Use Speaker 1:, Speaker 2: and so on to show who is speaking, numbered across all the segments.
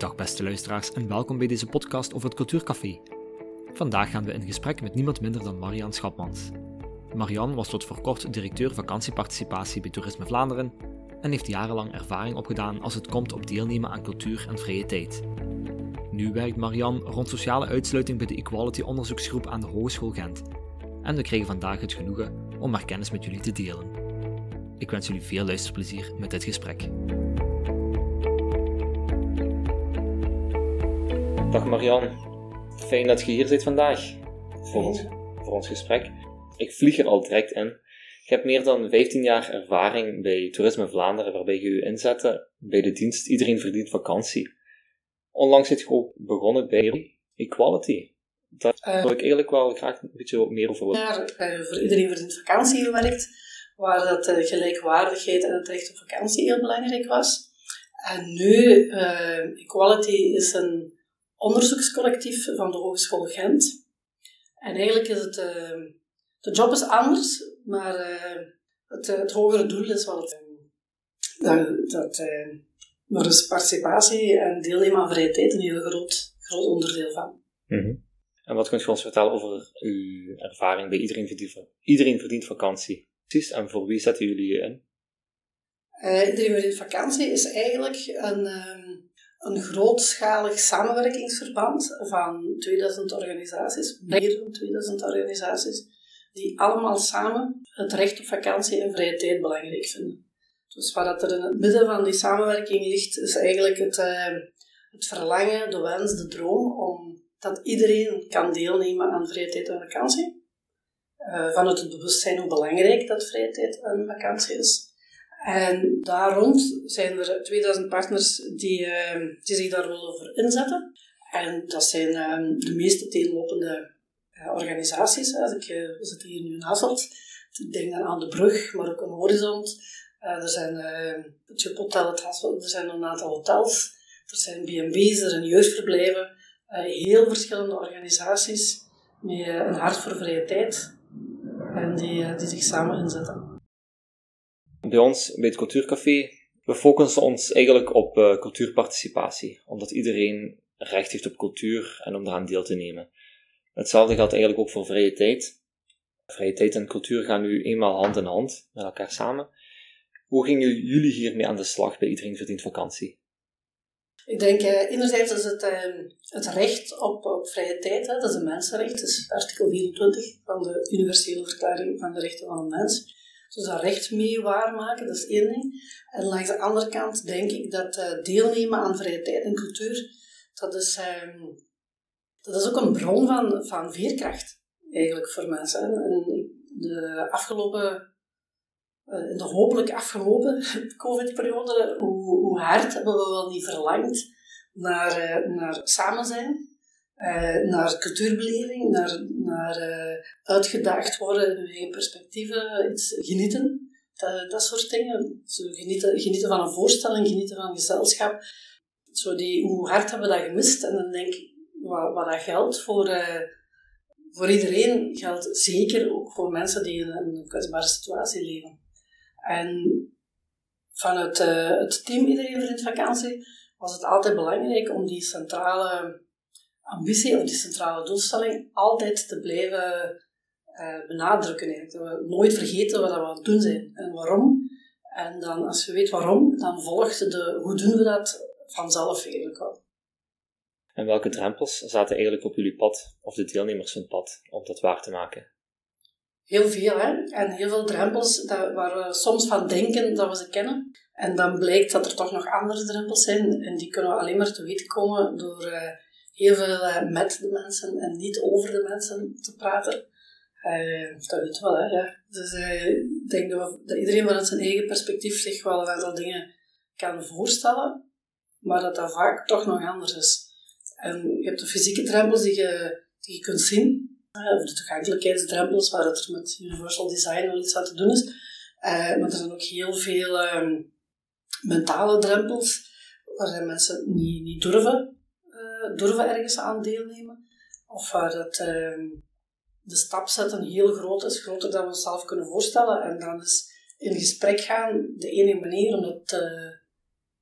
Speaker 1: Dag beste luisteraars en welkom bij deze podcast over het Cultuurcafé. Vandaag gaan we in gesprek met niemand minder dan Marian Schapmans. Marian was tot voor kort directeur vakantieparticipatie bij Toerisme Vlaanderen en heeft jarenlang ervaring opgedaan als het komt op deelnemen aan cultuur en vrije tijd. Nu werkt Marian rond sociale uitsluiting bij de Equality onderzoeksgroep aan de Hogeschool Gent. En we kregen vandaag het genoegen om haar kennis met jullie te delen. Ik wens jullie veel luisterplezier met dit gesprek. Dag Marian, fijn dat je hier zit vandaag voor ons, voor ons gesprek. Ik vlieg er al direct in. Je hebt meer dan 15 jaar ervaring bij Toerisme Vlaanderen, waarbij je je inzette bij de dienst Iedereen verdient vakantie. Onlangs zit je ook begonnen bij Equality. Daar
Speaker 2: Eh.
Speaker 1: wil ik eigenlijk wel graag een beetje wat meer over willen.
Speaker 2: jaar eh, voor iedereen verdient vakantie gewerkt, waar dat eh, gelijkwaardigheid en het recht op vakantie heel belangrijk was. En nu, eh, Equality is een onderzoekscollectief van de Hogeschool Gent. En eigenlijk is het, eh, de job is anders, maar eh, het, eh, het hogere doel is wel het, dat, dat maar is participatie en deelnemen aan vrije tijd een heel groot, groot onderdeel van.
Speaker 1: Mhm. En wat kunt je ons vertellen over uw ervaring bij Iedereen verdient, Iedereen verdient vakantie? Precies, en voor wie zetten jullie je in?
Speaker 2: Iedereen in vakantie is eigenlijk een, ehm, een grootschalig samenwerkingsverband van 2000 organisaties, meer dan 2000 organisaties, die allemaal samen het recht op vakantie en vrije tijd belangrijk vinden. Dus wat er in het midden van die samenwerking ligt, is eigenlijk het, eh, het verlangen, de wens, de droom om dat iedereen kan deelnemen aan vrije tijd en vakantie. Eh, vanuit het bewustzijn hoe belangrijk dat vrije tijd en vakantie is. En daar rond zijn er 2000 partners die, eh, die zich daar wel over inzetten. En dat zijn eh, de meest uiteenlopende eh, organisaties. Als ik, eh, we hier nu in Hasselt. Ik denk dan aan de brug, maar ook aan Horizont. Eh, er zijn eh, het Hotel, het Hasselt, er zijn een aantal hotels. Er zijn B&B's, er zijn jeugdverblijven. Heel verschillende organisaties met een hart voor vrije tijd. En die, die zich samen inzetten.
Speaker 1: Bij ons, bij het Cultuurcafé, we focussen ons eigenlijk op eh, cultuurparticipatie, omdat iedereen recht heeft op cultuur en om daaraan deel te nemen. Hetzelfde geldt eigenlijk ook voor vrije tijd. Vrije tijd en cultuur gaan nu eenmaal hand in hand met elkaar samen. Hoe gingen jullie hiermee aan de slag bij Iedereen verdient vakantie?
Speaker 2: Ik denk, eh, enerzijds is het, eh, het recht op, op vrije tijd, dat is een mensenrecht, dat is artikel 24 van de Universele Verklaring van de Rechten van de Mens. Dus dat recht mee waarmaken, dat is één ding. En langs de andere kant denk ik dat eh, deelnemen aan vrije tijd en cultuur, dat is, eh, dat is ook een bron van, van veerkracht, eigenlijk, voor mensen. En de afgelopen eh, in de hopelijk afgelopen COVID-periode, hoe, hoe hard hebben we wel niet verlangd naar, eh, naar samen zijn, eh, naar cultuurbeleving, naar, naar eh, uitgedaagd worden eigen perspectieven, iets genieten, dat, dat soort dingen. Zo genieten, genieten van een voorstelling, genieten van gezelschap. Zo die, hoe hard hebben we dat gemist? En dan denk ik, wat, wat dat geldt voor, eh, voor iedereen, geldt zeker ook voor mensen die in een kwetsbare situatie leven. En vanuit eh, het team Iedereen Verdient Vakantie was het altijd belangrijk om die centrale ambitie of die centrale doelstelling altijd te blijven eh, benadrukken. Eigenlijk. Dat we nooit vergeten wat we aan het doen zijn en waarom. En dan, als je weet waarom, dan volgt de hoe doen we dat vanzelf eigenlijk wel.
Speaker 1: En welke drempels zaten eigenlijk op jullie pad, of de deelnemers hun pad, om dat waar te maken?
Speaker 2: Heel veel, hè. En heel veel drempels dat, waar we soms van denken dat we ze kennen. En dan blijkt dat er toch nog andere drempels zijn. En die kunnen we alleen maar te weten komen door eh, heel veel eh, met de mensen en niet over de mensen te praten. Eh, dat weet je wel, hè. Ja. Dus eh, ik denk dat, we, dat iedereen vanuit zijn eigen perspectief zich wel een aantal dingen kan voorstellen. Maar dat dat vaak toch nog anders is. En je hebt de fysieke drempels die je, die je kunt zien. Of de toegankelijkheidsdrempels, waar het er met universal design wel iets aan te doen is. Uh, maar er zijn ook heel veel um, mentale drempels, waar mensen niet, niet durven, durven ergens aan deelnemen. Of waar uh, de stap zetten heel groot is, groter dan we onszelf kunnen voorstellen. En dan is in gesprek gaan de enige manier om dat te,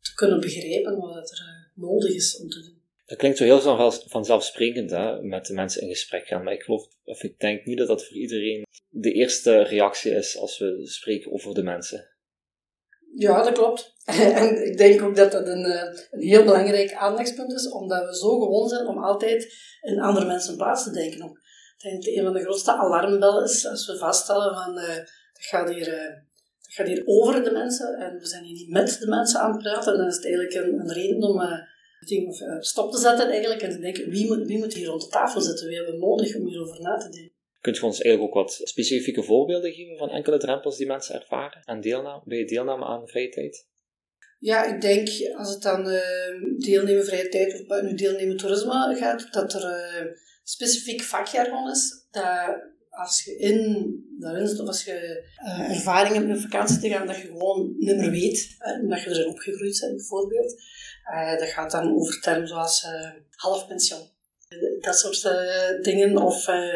Speaker 2: te kunnen begrijpen, wat er, nodig is om te doen.
Speaker 1: Dat klinkt zo heel vanzelfsprekend, hè, met de mensen in gesprek gaan. Maar ik geloof, of ik denk niet dat dat voor iedereen de eerste reactie is als we spreken over de mensen.
Speaker 2: Ja, dat klopt. en ik denk ook dat dat een, eh, een heel belangrijk aandachtspunt is, omdat we zo gewoon zijn om altijd in andere mensen plaats te denken. Ik denk dat een van de grootste alarmbellen is als we vaststellen van uh, dat, gaat hier, uh, dat gaat hier over de mensen en we zijn hier niet met de mensen aan het praten. En dan is het eigenlijk een, reden om ding stop te zetten eigenlijk en te denken wie moet, wie moet hier rond de tafel zitten? Wie hebben we nodig om hierover na te denken?
Speaker 1: Kunt je ons eigenlijk ook wat specifieke voorbeelden geven van enkele drempels die mensen ervaren en deelname, bij deelname aan vrije tijd?
Speaker 2: Ja, ik denk als het dan uh, deelnemen vrije tijd of nu deelnemen toerisme gaat, dat er uh, specifiek vakjargon is. Dat als je in, daarin of als je uh, ervaring hebt met vakantie te gaan, dat je gewoon niet meer weet, omdat je erin opgegroeid bent bijvoorbeeld. dat gaat dan over termen zoals half pensioen dat soort uh, dingen. Of uh,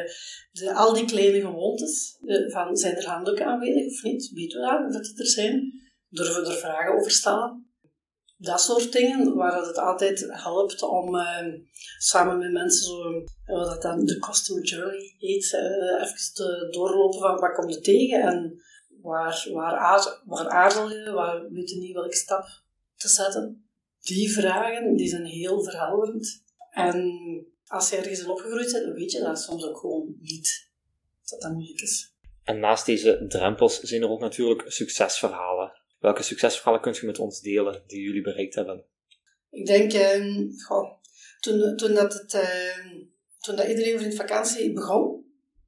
Speaker 2: de, al die kleine gewoontes. Uh, van, zijn er handdoeken aanwezig of niet? Weten we dat, dat die er zijn? Durven we er vragen over stellen? Dat soort dingen, waar het altijd helpt om samen met mensen zo, wat dat dan de customer journey heet, even te doorlopen van wat komt er tegen en waar, waar, aarzel, waar je, waar weet je niet welke stap te zetten. Die vragen, die zijn heel verhelderend. En als je ergens in opgegroeid bent, dan weet je dat soms ook gewoon niet. Dat dat moeilijk is.
Speaker 1: En naast deze drempels zijn er ook natuurlijk succesverhalen. Welke succesverhalen kunt je met ons delen die jullie bereikt hebben?
Speaker 2: Ik denk, eh, goh, toen, toen, dat het, eh, toen dat iedereen voor in vakantie begon,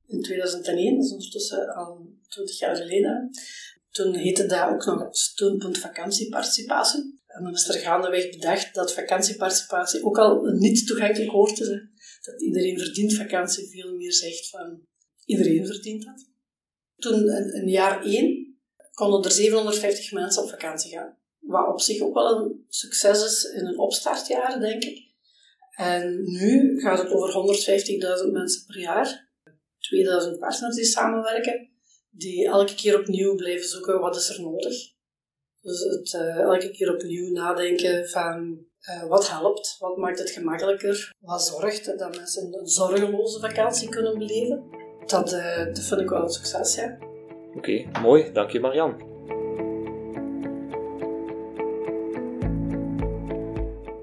Speaker 2: in 2001, dat is ondertussen al 20 jaar geleden, toen heette dat ook nog steunpunt vakantieparticipatie. En dan is er gaandeweg bedacht dat vakantieparticipatie ook al een niet toegankelijk woord is. Dat iedereen verdient vakantie veel meer zegt van iedereen verdient dat. Toen, in, jaar één, konden er 750 mensen op vakantie gaan. Wat op zich ook wel een succes is in een opstartjaar, denk ik. En nu gaat het over 150.000 mensen per jaar. 2000 partners die samenwerken, die elke keer opnieuw blijven zoeken wat is er nodig. Dus het uh, elke keer opnieuw nadenken van uh, wat helpt, wat maakt het gemakkelijker, wat zorgt dat mensen een zorgeloze vakantie kunnen beleven. Dat, uh, dat vind ik wel een succes, ja.
Speaker 1: Oké, mooi. Dank je, Marian.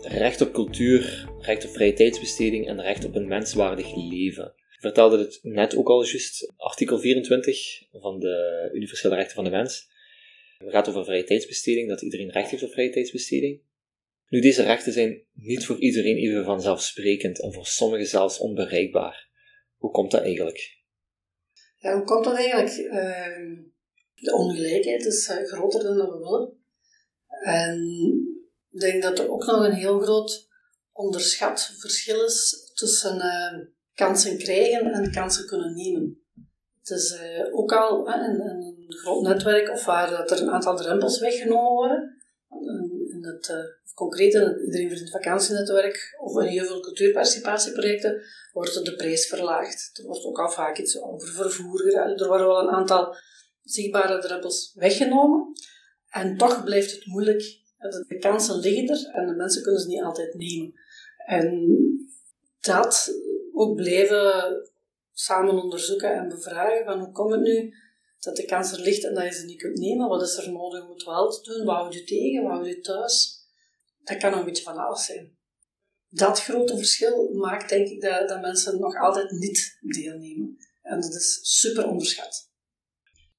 Speaker 1: Recht op cultuur, recht op vrije tijdsbesteding en recht op een menswaardig leven. Vertelde het net ook al juist, artikel 24 van de Universele Rechten van de Mens het gaat over vrije tijdsbesteding, dat iedereen recht heeft op vrije tijdsbesteding. Nu, deze rechten zijn niet voor iedereen even vanzelfsprekend en voor sommigen zelfs onbereikbaar. Hoe komt dat eigenlijk?
Speaker 2: Ja, hoe komt dat eigenlijk? Uh, de ongelijkheid is uh, groter dan we willen. En ik denk dat er ook nog een heel groot onderschat verschil is tussen uh, kansen krijgen en kansen kunnen nemen. Het is uh, ook al een, een, groot netwerk of waar dat er een aantal drempels weggenomen worden. In het, uh, concreet in het Iedereen Verdient Vakantienetwerk of in heel veel cultuurparticipatieprojecten wordt de prijs verlaagd. Er wordt ook al vaak iets over vervoer gedaan. Er worden wel een aantal zichtbare drempels weggenomen. En toch blijft het moeilijk. De kansen liggen er en de mensen kunnen ze niet altijd nemen. En dat ook blijven samen onderzoeken en bevragen van hoe komt het nu dat de kans er ligt en dat je ze niet kunt nemen. Wat is er nodig om het wel te doen? Wat houdt je tegen? Wat houdt je thuis? Dat kan een beetje van alles zijn. Dat grote verschil maakt denk ik dat, dat mensen nog altijd niet deelnemen. En dat is super onderschat.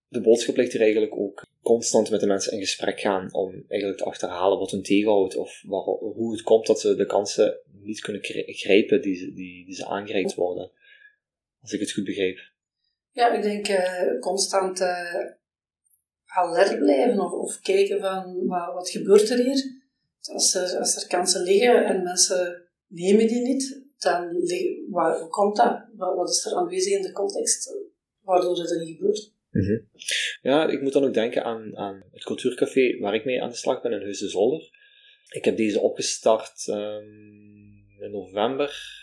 Speaker 1: De boodschap ligt hier eigenlijk ook constant met de mensen in gesprek gaan om eigenlijk te achterhalen wat hun tegenhoudt of hoe het komt dat ze de kansen niet kunnen grijpen die, die, die ze aangereikt worden als ik het goed begreep.
Speaker 2: Ja, ik denk uh, constant uh, alert blijven of, of kijken van wat, wat gebeurt er hier. Als er, als er kansen liggen en mensen nemen die niet, dan liggen, waar, hoe komt dat? Wat, wat, is er aanwezig in de context waardoor dat niet gebeurt?
Speaker 1: Mm Ja, ik moet dan ook denken aan, aan het cultuurcafé waar ik mee aan de slag ben in Huis Zolder. Ik heb deze opgestart um, in november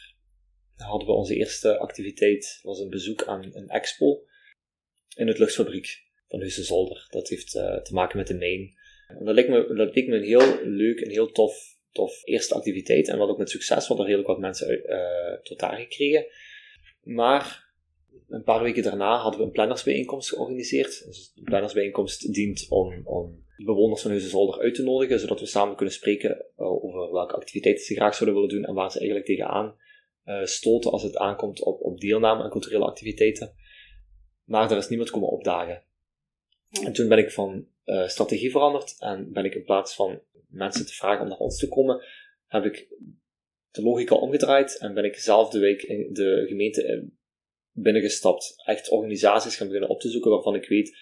Speaker 1: hadden we onze eerste activiteit, was een bezoek aan een expo in het luchtfabriek van Husse Zolder. Dat heeft uh, te maken met de mijn. En dat leek, me, dat leek me een heel leuk en heel tof tof eerste activiteit en wat ook met succes, want er redelijk wat mensen uh, tot daar gekregen. Maar een paar weken daarna hadden we een plannersbijeenkomst georganiseerd. Dus de plannersbijeenkomst dient om, om bewoners van Zolder uit te nodigen, zodat we samen kunnen spreken uh, over welke activiteiten ze graag zouden willen doen en waar ze eigenlijk tegenaan stoten als het aankomt op, op deelname aan culturele activiteiten. Maar er is niemand komen opdagen. En toen ben ik van uh, strategie veranderd en ben ik in plaats van mensen te vragen om naar ons te komen, heb ik de logica omgedraaid en ben ik zelf de week in de gemeente binnengestapt. Echt organisaties gaan beginnen op te zoeken waarvan ik weet,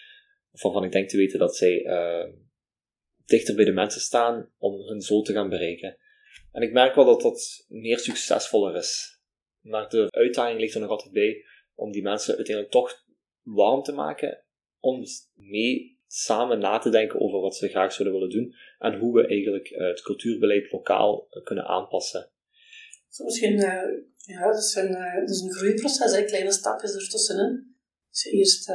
Speaker 1: of waarvan ik denk te weten dat zij uh, dichter bij de mensen staan om hun zo te gaan bereiken. En ik merk wel dat dat meer succesvoller is. Maar de uitdaging ligt er nog altijd bij om die mensen uiteindelijk toch warm te maken om mee samen na te denken over wat ze graag zouden willen doen en hoe we eigenlijk uh, het cultuurbeleid lokaal uh, kunnen aanpassen.
Speaker 2: Zo misschien, uh, ja, dat is, een, dat is een groeiproces, kleine stapjes ertussenin. Als je eerst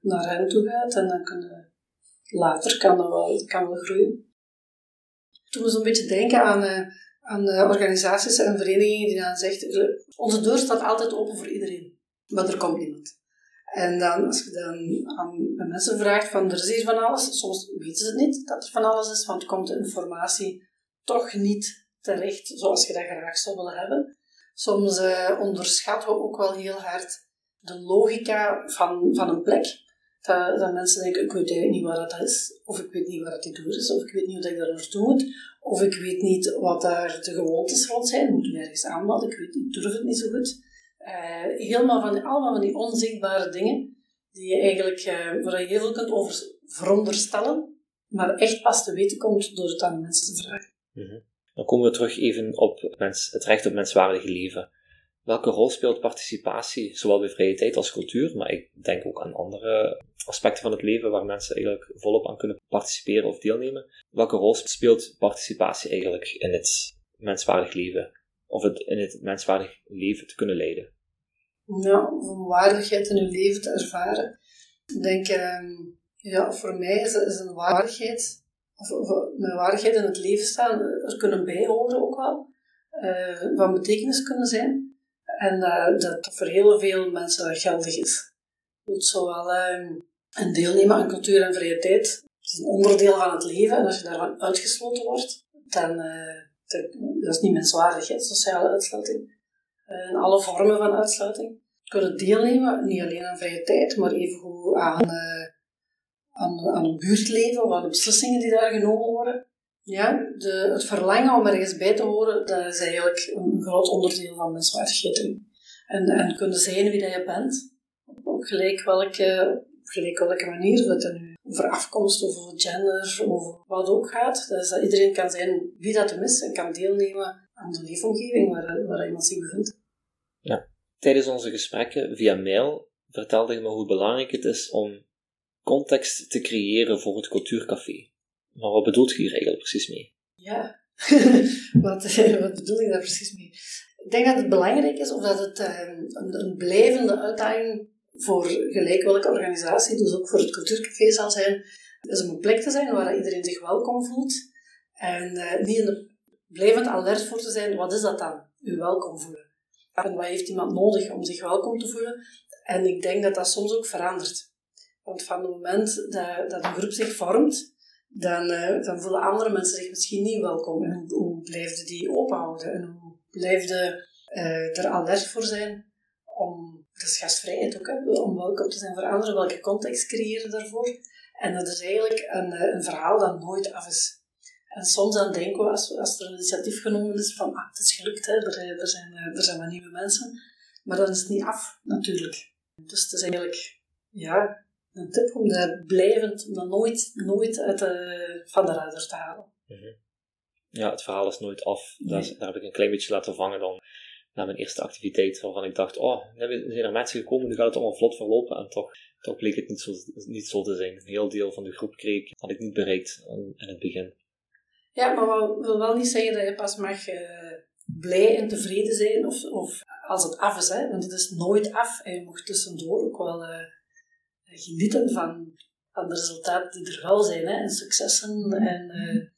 Speaker 2: naar hen toe gaat en dan kun je later kan dat wel, kan wel groeien. Toen we zo'n beetje denken aan, aan organisaties en verenigingen die dan zeggen, onze deur staat altijd open voor iedereen, maar er komt niemand. En dan, als je dan aan mensen vraagt van er is hier van alles, soms weten ze het niet dat er van alles is, want komt de informatie toch niet terecht zoals je dat graag zou willen hebben. Soms uh, onderschatten we ook wel heel hard de logica van, van een plek. Dat, dat mensen denken, ik weet niet waar dat is, of ik weet niet waar het door is, of ik weet niet hoe ik daar naartoe moet, of ik weet niet wat daar de gewoontes rond zijn, moet ik ergens aanmelden, ik, weet, ik durf het niet zo goed. Uh, helemaal van, allemaal van die onzichtbare dingen, die je eigenlijk, uh, waar je heel veel kunt over veronderstellen, maar echt pas te weten komt door het aan mensen te vragen.
Speaker 1: Mm Dan komen we terug even op mens, het recht op menswaardig leven. Welke rol speelt participatie, zowel bij vrije tijd als cultuur, maar ik denk ook aan andere aspecten van het leven waar mensen eigenlijk volop aan kunnen participeren of deelnemen. Welke rol speelt participatie eigenlijk in het menswaardig leven? of het in het menswaardig leven te kunnen leiden?
Speaker 2: Ja, om waardigheid in uw leven te ervaren. Ik denk, uh, ja, voor mij is, een waardigheid, of, mijn waardigheid in het leven staan, er kunnen bijhoren ook wel, uh, van betekenis kunnen zijn. En uh, dat voor heel veel mensen geldig is. Moet zowel uh, een deelnemen aan cultuur en vrije tijd, het is een onderdeel van het leven, en als je daarvan uitgesloten wordt, dan eh, dat is niet menswaardig, hè, sociale uitsluiting. En alle vormen van uitsluiting. Kunnen deelnemen, niet alleen aan vrije tijd, maar evengoed aan, uh, aan, aan een buurtleven of aan de beslissingen die daar genomen worden. Ja, de, het verlangen om ergens bij te horen, dat is eigenlijk een groot onderdeel van menswaardigheid. En, en kunnen zijn wie dat je bent, op gelijk welke, gelijk welke manier, dat het nu over afkomst of over gender of wat ook gaat. Dus dat iedereen kan zijn wie dat hem is en kan deelnemen aan de leefomgeving waar, waar iemand zich bevindt.
Speaker 1: Ja. Tijdens onze gesprekken via mail vertelde je me hoe belangrijk het is om context te creëren voor het cultuurcafé. Maar wat bedoelt je hier eigenlijk precies mee?
Speaker 2: Ja, wat, wat bedoel ik daar precies mee? Ik denk dat het belangrijk is of dat het ehm, een, een blijvende uitdaging voor gelijk welke organisatie, dus ook voor het cultuurcafé zal zijn, is om een plek te zijn waar iedereen zich welkom voelt. En uh, niet in de, blijvend alert voor te zijn, wat is dat dan, u welkom voelen? En wat heeft iemand nodig om zich welkom te voelen? En ik denk dat dat soms ook verandert. Want van het moment dat, dat een groep zich vormt, dan, uh, dan voelen andere mensen zich misschien niet welkom. En hoe, hoe blijf die openhouden? En hoe blijf je uh, er alert voor zijn om dat is gastvrijheid ook, hè, om welkom te zijn voor anderen, welke context creëren daarvoor. En dat is eigenlijk een, eh, een verhaal dat nooit af is. En soms dan denken we, als, er een initiatief genomen is, van ah, het is gelukt, hè, er, er, zijn, eh, er zijn wat nieuwe mensen. Maar dan is het niet af, natuurlijk. Dus het is eigenlijk ja, een tip om dat blijvend, om dat nooit, nooit uit de, van de radar te halen. Mhm.
Speaker 1: Ja, het verhaal is nooit af. Daar, daar heb ik een klein beetje laten vangen dan na mijn eerste activiteit, waarvan ik dacht, oh, zijn er mensen gekomen, nu gaat het allemaal vlot verlopen. En toch, toch bleek het niet zo, niet zo te zijn. Een heel deel van de groep kreeg, had ik niet bereikt in het begin.
Speaker 2: Ja, maar dat wil wel niet zeggen dat je pas mag uh, blij en tevreden zijn of, of als het af is, hè? want het is nooit af. En je mag tussendoor ook wel uh, genieten van, van de resultaten die er wel zijn hè? en successen en uh,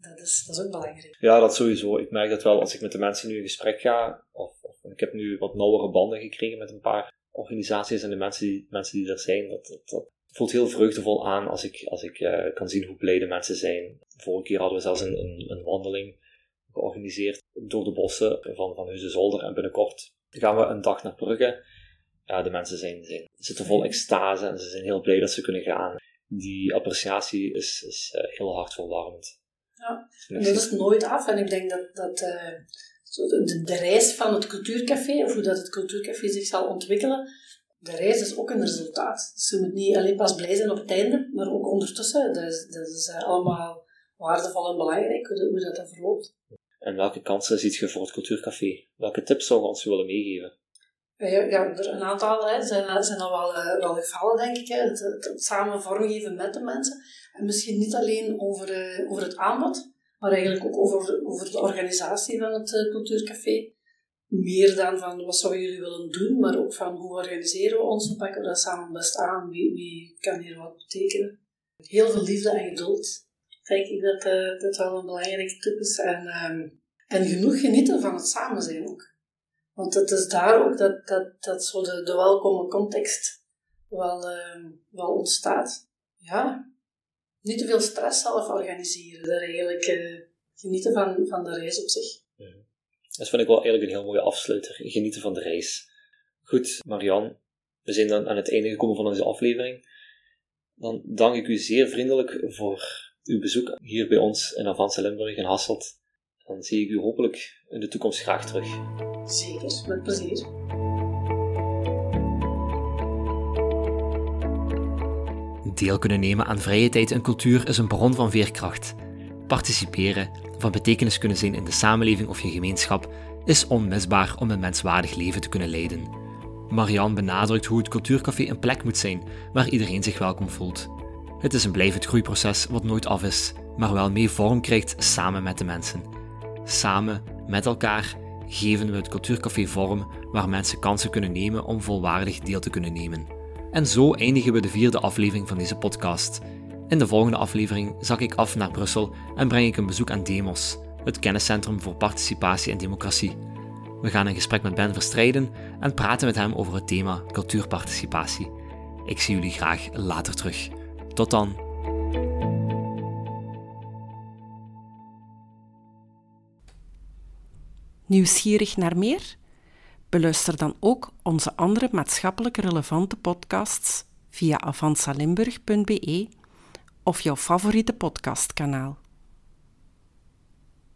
Speaker 2: Dat is, dat is ook belangrijk.
Speaker 1: Ja, dat sowieso. Ik merk dat wel als ik met de mensen nu in gesprek ga, of, of ik heb nu wat nauwere banden gekregen met een paar organisaties en de mensen die, mensen die er zijn, dat, dat, dat voelt heel vreugdevol aan als ik, als ik uh, kan zien hoe blij de mensen zijn. Vorige keer hadden we zelfs een, een, een wandeling georganiseerd door de bossen van, van Zolder en binnenkort gaan we een dag naar Brugge. Ja, de mensen zijn, zijn, zitten vol extase en ze zijn heel blij dat ze kunnen gaan. Die appreciatie is, is uh, heel hartverwarmend.
Speaker 2: Ja, en dat is nooit af. En ik denk dat, dat uh, de, de, reis van het cultuurcafé, of hoe dat het cultuurcafé zich zal ontwikkelen, de reis is ook een resultaat. Dus je moet niet alleen pas blij zijn op het einde, maar ook ondertussen. Dat is, dat is uh, allemaal waardevol en belangrijk, hoe, hoe dat, dat verloopt.
Speaker 1: En welke kansen ziet je voor het cultuurcafé? Welke tips zou je ons willen meegeven?
Speaker 2: Ja, er een aantal hè, zijn, zijn al wel, uh, wel gevallen, denk ik. Hè. Het, samen vormgeven met de mensen. En misschien niet alleen over, uh, over het aanbod, maar eigenlijk ook over, over de organisatie van het uh, cultuurcafé. Meer dan van wat zouden jullie willen doen, maar ook van hoe organiseren we ons en pakken we dat samen best aan. Wie, wie kan hier wat betekenen? Heel veel liefde en geduld denk ik dat dat wel een belangrijke tip is. En, um, en genoeg genieten van het samen zijn ook. Want het is daar ook dat, dat, dat zo de, de welkome context wel, uh, wel ontstaat. Ja, niet te veel stress zelf organiseren. Daar eigenlijk genieten van, van de reis op zich.
Speaker 1: Ja. Dat vind ik wel eigenlijk een heel mooie afsluiter. Genieten van de reis. Goed, Marian, we zijn dan aan het einde gekomen van onze aflevering. Dan dank ik u zeer vriendelijk voor uw bezoek hier bij ons in Avanse Limburg in Hasselt. Dan zie ik u hopelijk in de toekomst graag terug.
Speaker 2: Zeker, met plezier.
Speaker 1: Deel kunnen nemen aan vrije tijd en cultuur is een bron van veerkracht. Participeren, van betekenis kunnen zijn in de samenleving of je gemeenschap, is onmisbaar om een menswaardig leven te kunnen leiden. Marianne benadrukt hoe het cultuurcafé een plek moet zijn waar iedereen zich welkom voelt. Het is een blijvend groeiproces wat nooit af is, maar wel mee vorm krijgt samen met de mensen. Samen, met elkaar, geven we het Cultuurcafé vorm waar mensen kansen kunnen nemen om volwaardig deel te kunnen nemen. En zo eindigen we de vierde aflevering van deze podcast. In de volgende aflevering zak ik af naar Brussel en breng ik een bezoek aan Demos, het kenniscentrum voor participatie en democratie. We gaan een gesprek met Ben Verstrijden en praten met hem over het thema cultuurparticipatie. Ik zie jullie graag later terug. Tot dan.
Speaker 3: Nieuwsgierig naar meer? Beluister dan ook onze andere maatschappelijk relevante podcasts via avansalimburg.be of jouw favoriete podcastkanaal.